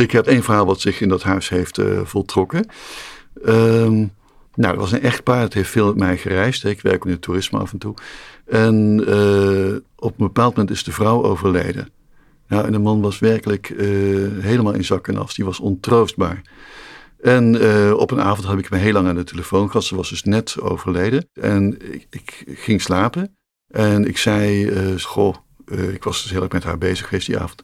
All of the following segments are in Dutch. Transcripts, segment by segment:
Ik heb één verhaal wat zich in dat huis heeft uh, voltrokken. Um, nou, dat was een echtpaar. Het heeft veel met mij gereisd. Ik werk in het toerisme af en toe. En uh, op een bepaald moment is de vrouw overleden. Nou, en de man was werkelijk uh, helemaal in zak en as. Die was ontroostbaar. En op een avond heb ik me heel lang aan de telefoon gehad. Ze was dus net overleden. En ik, ik ging slapen. En ik zei, goh, ik was dus heel erg met haar bezig geweest die avond.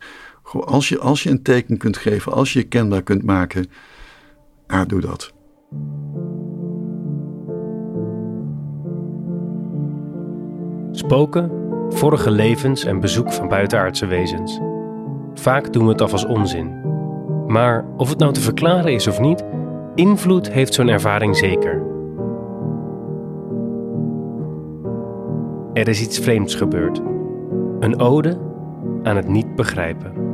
Als je, als je een teken kunt geven, als je je kenbaar kunt maken, nou, doe dat. Spoken, vorige levens en bezoek van buitenaardse wezens. Vaak doen we het af als onzin. Maar of het nou te verklaren is of niet, invloed heeft zo'n ervaring zeker. Er is iets vreemds gebeurd. Een ode aan het niet begrijpen.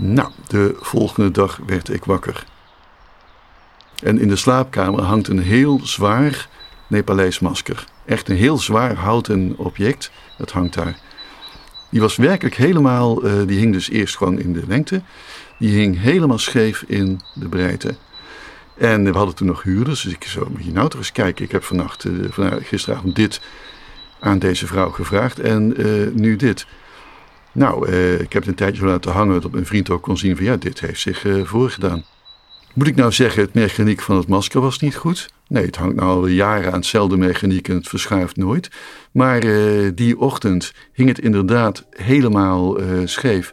Nou, de volgende dag werd ik wakker. En in de slaapkamer hangt een heel zwaar Nepalees masker. Echt een heel zwaar houten object. Dat hangt daar. Die was werkelijk helemaal, uh, die hing dus eerst gewoon in de lengte. Die hing helemaal scheef in de breedte. En we hadden toen nog huurders, dus ik zo, moet je nou toch eens kijken. Ik heb vannacht, van, gisteravond dit aan deze vrouw gevraagd en uh, nu dit. Nou, uh, ik heb het een tijdje zo laten hangen dat mijn vriend ook kon zien van ja, dit heeft zich uh, voorgedaan. Moet ik nou zeggen, het mechaniek van het masker was niet goed? Nee, het hangt nou al jaren aan hetzelfde mechaniek en het verschuift nooit. Maar uh, die ochtend hing het inderdaad helemaal scheef.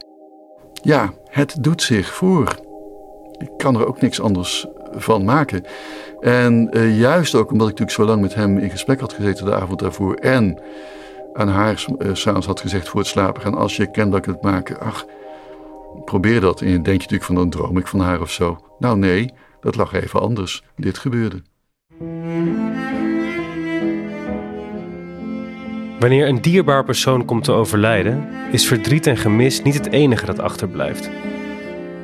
Ja, het doet zich voor. Ik kan er ook niks anders van maken. En juist ook omdat ik natuurlijk zo lang met hem in gesprek had gezeten de avond daarvoor en aan haar uh, s'avonds had gezegd voor het slapen gaan: Als je kenbaar kunt maken, ach, probeer dat. En je denkt natuurlijk van: dan droom ik van haar of zo. Nou, nee, dat lag even anders. Dit gebeurde. Wanneer een dierbaar persoon komt te overlijden, is verdriet en gemis niet het enige dat achterblijft.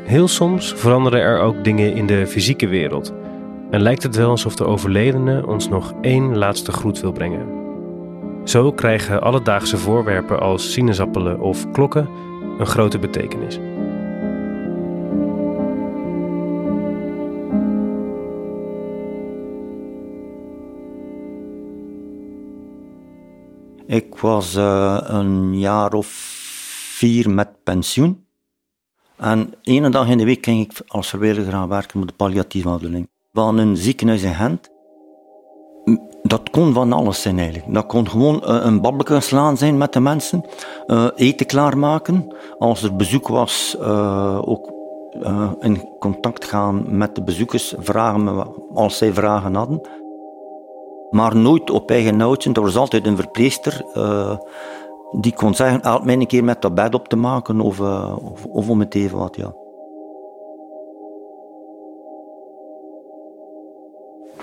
Heel soms veranderen er ook dingen in de fysieke wereld en lijkt het wel alsof de overledene ons nog één laatste groet wil brengen. Zo krijgen alledaagse voorwerpen als sinaasappelen of klokken een grote betekenis. Ik was uh, een jaar of vier met pensioen. En ene dag in de week ging ik als vrijwilliger gaan werken met de palliatieve afdeling. Van een ziekenhuis in Gent dat kon van alles zijn eigenlijk. Dat kon gewoon uh, een babbelje slaan zijn met de mensen, uh, eten klaarmaken. Als er bezoek was, uh, ook in contact gaan met de bezoekers, vragen als zij vragen hadden. Maar nooit op eigen nootje. Er was altijd een verpleegster die kon zeggen, help mij een keer met dat bed op te maken of, of, of om het even wat, ja.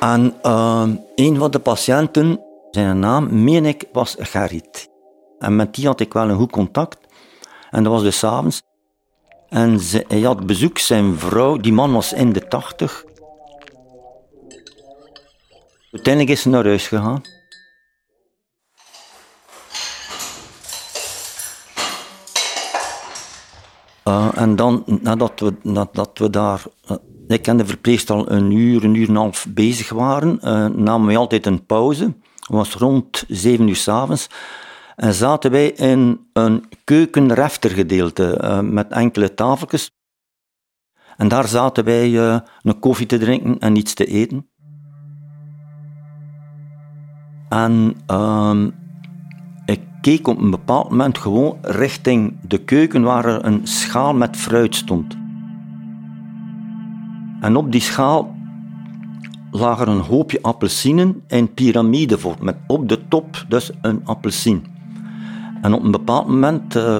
En uh, een van de patiënten, zijn naam, meen ik, was Gerrit. En met die had ik wel een goed contact. En dat was dus avonds. En ze, hij had bezoek, zijn vrouw, die man was in de tachtig. Uiteindelijk is ze naar huis gegaan. Uh, en dan, nadat we, nadat we daar uh, ik en de verpleegster al een uur, een uur en een half bezig waren, uh, namen wij altijd een pauze. Het was rond zeven uur s'avonds. En zaten wij in een keukenreftergedeelte uh, met enkele tafeltjes. En daar zaten wij uh, een koffie te drinken en iets te eten. En ehm, ik keek op een bepaald moment gewoon richting de keuken waar er een schaal met fruit stond. En op die schaal lag er een hoopje appelsinen in piramidevorm, met op de top dus een appelsien. En op een bepaald moment uh,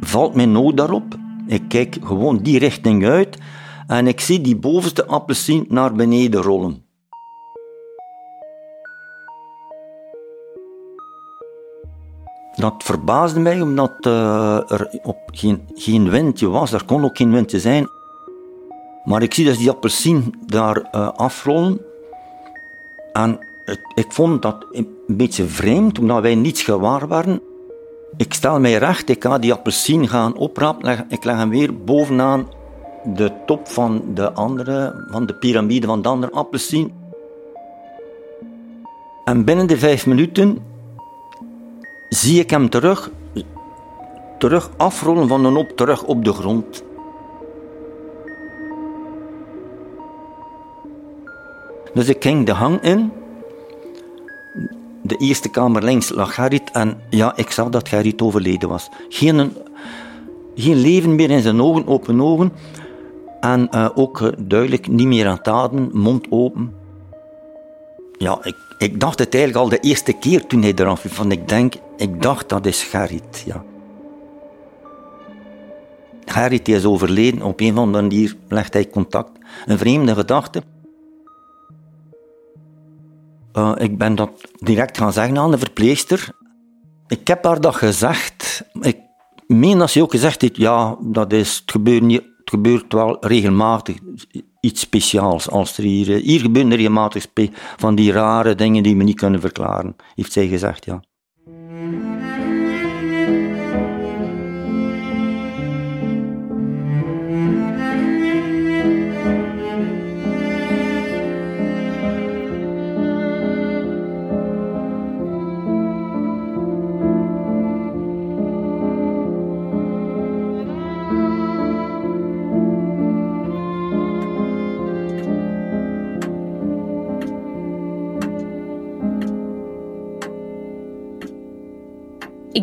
valt mijn oog daarop. Ik kijk gewoon die richting uit En ik zie die bovenste appelsien naar beneden rollen. Dat verbaasde mij omdat uh, er op geen, geen windje was. Er kon ook geen windje zijn. Maar ik zie dus die appelsien daar uh, afrollen. En ik, ik, vond dat een beetje vreemd, omdat wij niets gewaar waren. Ik stel mij recht, ik ga die appelsien gaan oprapen. Ik leg hem weer bovenaan de top van de andere, van de piramide van de andere appelsien. En binnen de vijf minuten zie ik hem terug, terug afrollen van de op, terug op de grond. Dus ik ging de hang in. De eerste kamer links lag Gerrit en ja, ik zag dat Gerrit overleden was. Geen, geen leven meer in zijn ogen, open ogen. En uh, ook duidelijk niet meer aan het ademen, mond open. Ja, ik, ik dacht het eigenlijk al de eerste keer toen hij eraf viel. Van ik denk, ik dacht dat is Gerrit, ja. Gerrit is overleden. Op een of andere manier legt hij contact. Een vreemde gedachte. Uh, ik ben dat direct gaan zeggen aan de verpleegster. Ik heb haar dat gezegd. Ik meen dat ze ook gezegd heeft, ja, dat is, het gebeurt niet het gebeurt wel regelmatig iets speciaals. Als er hier, eh, hier gebeuren regelmatig van die rare dingen die we niet kunnen verklaren, heeft zij gezegd, ja.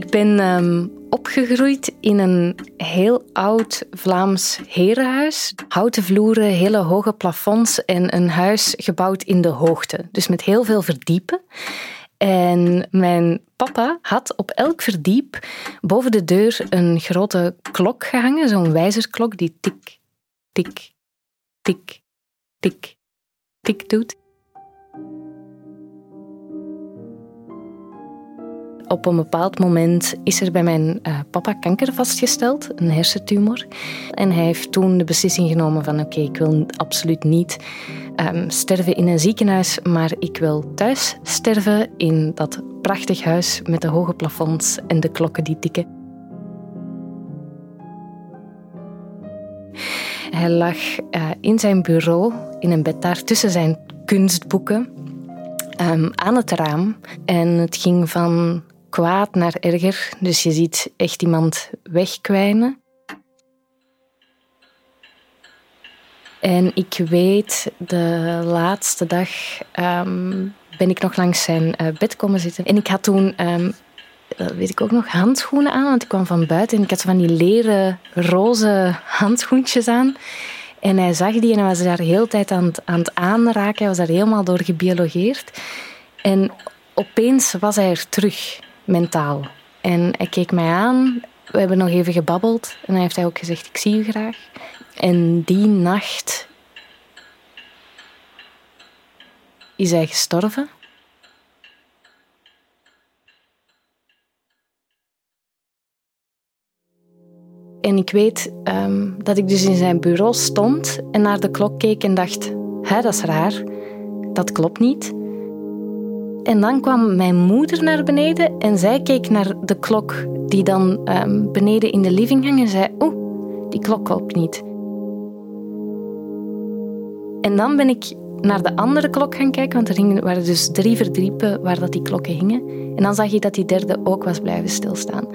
Ben um, opgegroeid in een heel oud Vlaams herenhuis. Houten vloeren, hele hoge plafonds en een huis gebouwd in de hoogte. Dus met heel veel verdiepen. En mijn papa had op elk verdiep boven de deur een grote klok gehangen, zo'n wijzerklok die tik, tik, tik, tik, tik doet. Op een bepaald moment is er bij mijn uh, papa kanker vastgesteld, een hersentumor. En hij heeft toen de beslissing genomen van oké, ik wil absoluut niet um, sterven in een ziekenhuis, maar ik wil thuis sterven in dat prachtig huis met de hoge plafonds en de klokken die tikken. Hij lag uh, in zijn bureau, in een bed daar tussen zijn kunstboeken, um, aan het raam. En het ging van kwaad naar erger. Dus je ziet echt iemand wegkwijnen. En ik weet, de laatste dag um, ben ik nog langs zijn uh, bed komen zitten. En ik had toen, um, weet ik ook nog, handschoenen aan. Want ik kwam van buiten en ik had van die leren roze handschoentjes aan. En hij zag die en hij was daar de hele tijd aan het, aan het aanraken. Hij was daar helemaal door gebiologeerd. En opeens was hij er terug mentaal. En hij keek mij aan. We hebben nog even gebabbeld. En dan heeft hij ook gezegd, ik zie u graag. En die nacht is hij gestorven. En ik weet um, dat ik dus in zijn bureau stond en naar de klok keek en dacht: Hé, dat is raar. Dat klopt niet. En dan kwam mijn moeder naar beneden en zij keek naar de klok die dan um, beneden in de living hing en zei: Oeh, die klok klopt niet. En dan ben ik naar de andere klok gaan kijken, want er waren dus drie verdriepen waar dat die klokken hingen. En dan zag je dat die derde ook was blijven stilstaan.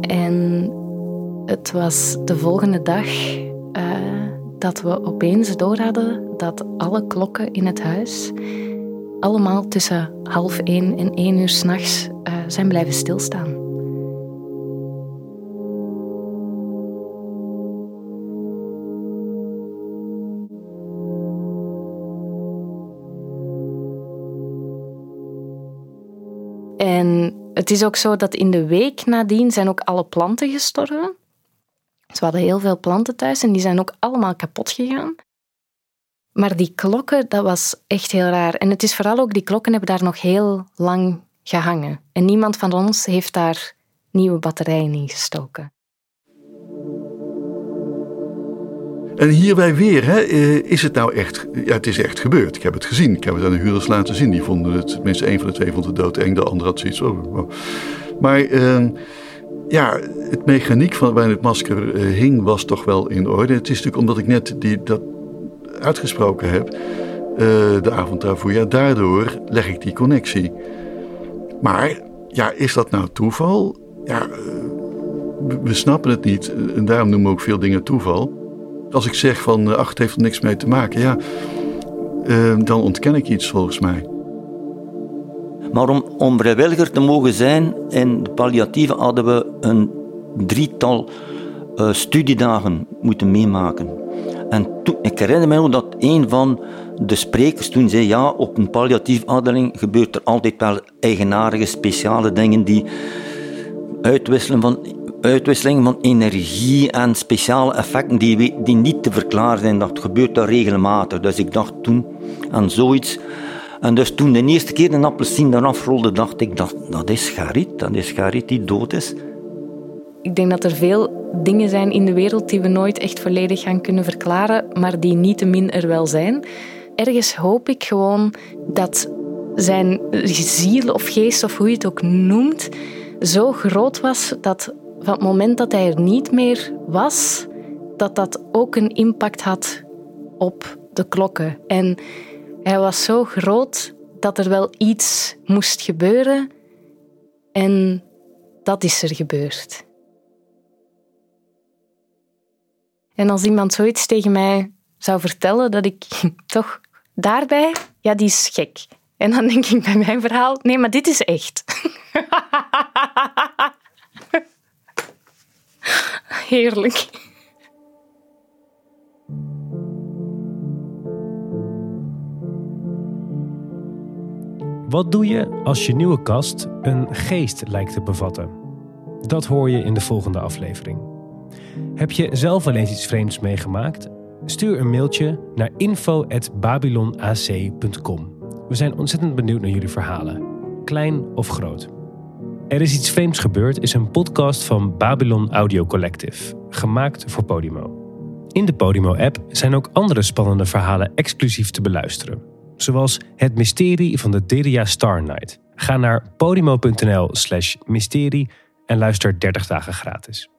En het was de volgende dag. Uh, dat we opeens door hadden dat alle klokken in het huis allemaal tussen half één en één uur s'nachts uh, zijn blijven stilstaan. En het is ook zo dat in de week nadien zijn ook alle planten gestorven. Ze hadden heel veel planten thuis en die zijn ook allemaal kapot gegaan. Maar die klokken, dat was echt heel raar. En het is vooral ook, die klokken hebben daar nog heel lang gehangen. En niemand van ons heeft daar nieuwe batterijen in gestoken. En hierbij weer, hè, eh, is het nou echt... Ja, het is echt gebeurd. Ik heb het gezien. Ik heb het aan de huurders laten zien. Die vonden het, tenminste één van de twee vond het doodeng. De andere had zoiets oh, Maar uh, ja, het mechaniek van waarin het masker uh, hing was toch wel in orde. Het is natuurlijk omdat ik net die, dat uitgesproken heb, uh, de avond daarvoor. Ja, daardoor leg ik die connectie. Maar ja, is dat nou toeval? Ja, we snappen het niet. En daarom noemen we ook veel dingen toeval. Als ik zeg van, eh, ach, het heeft er niks mee te maken, ja, dan ontken ik iets volgens mij. Maar om, vrijwilliger te mogen zijn in de palliatieve hadden we een drietal uh, studiedagen moeten meemaken. En toen, ik herinner me dat een van de sprekers toen zei, ja, op een palliatieve afdeling gebeurt er altijd wel eigenaardige, speciale dingen die uitwisselen van uitwisseling van energie en speciale effecten die, die niet te verklaren zijn. Dat gebeurt daar regelmatig. Dus ik dacht toen aan zoiets. En dus toen de eerste keer een appelsien eraf rolde, dacht ik, dat, dat is Garit. Dat is Garit die dood is. Ik denk dat er veel dingen zijn in de wereld die we nooit echt volledig gaan kunnen verklaren, maar die niettemin er wel zijn. Ergens hoop ik gewoon dat zijn ziel of geest, of hoe je het ook noemt, zo groot was dat van het moment dat hij er niet meer was, dat dat ook een impact had op de klokken. En hij was zo groot dat er wel iets moest gebeuren. En dat is er gebeurd. En als iemand zoiets tegen mij zou vertellen, dat ik toch daarbij, ja, die is gek. En dan denk ik bij mijn verhaal, nee, maar dit is echt. Heerlijk. Wat doe je als je nieuwe kast een geest lijkt te bevatten? Dat hoor je in de volgende aflevering. Heb je zelf wel eens iets vreemds meegemaakt? Stuur een mailtje naar info.babylonac.com. We zijn ontzettend benieuwd naar jullie verhalen, klein of groot. Er is iets vreemds gebeurd is een podcast van Babylon Audio Collective, gemaakt voor Podimo. In de Podimo-app zijn ook andere spannende verhalen exclusief te beluisteren, zoals Het Mysterie van de Deria Star Night. Ga naar podimo.nl/slash mysterie en luister 30 dagen gratis.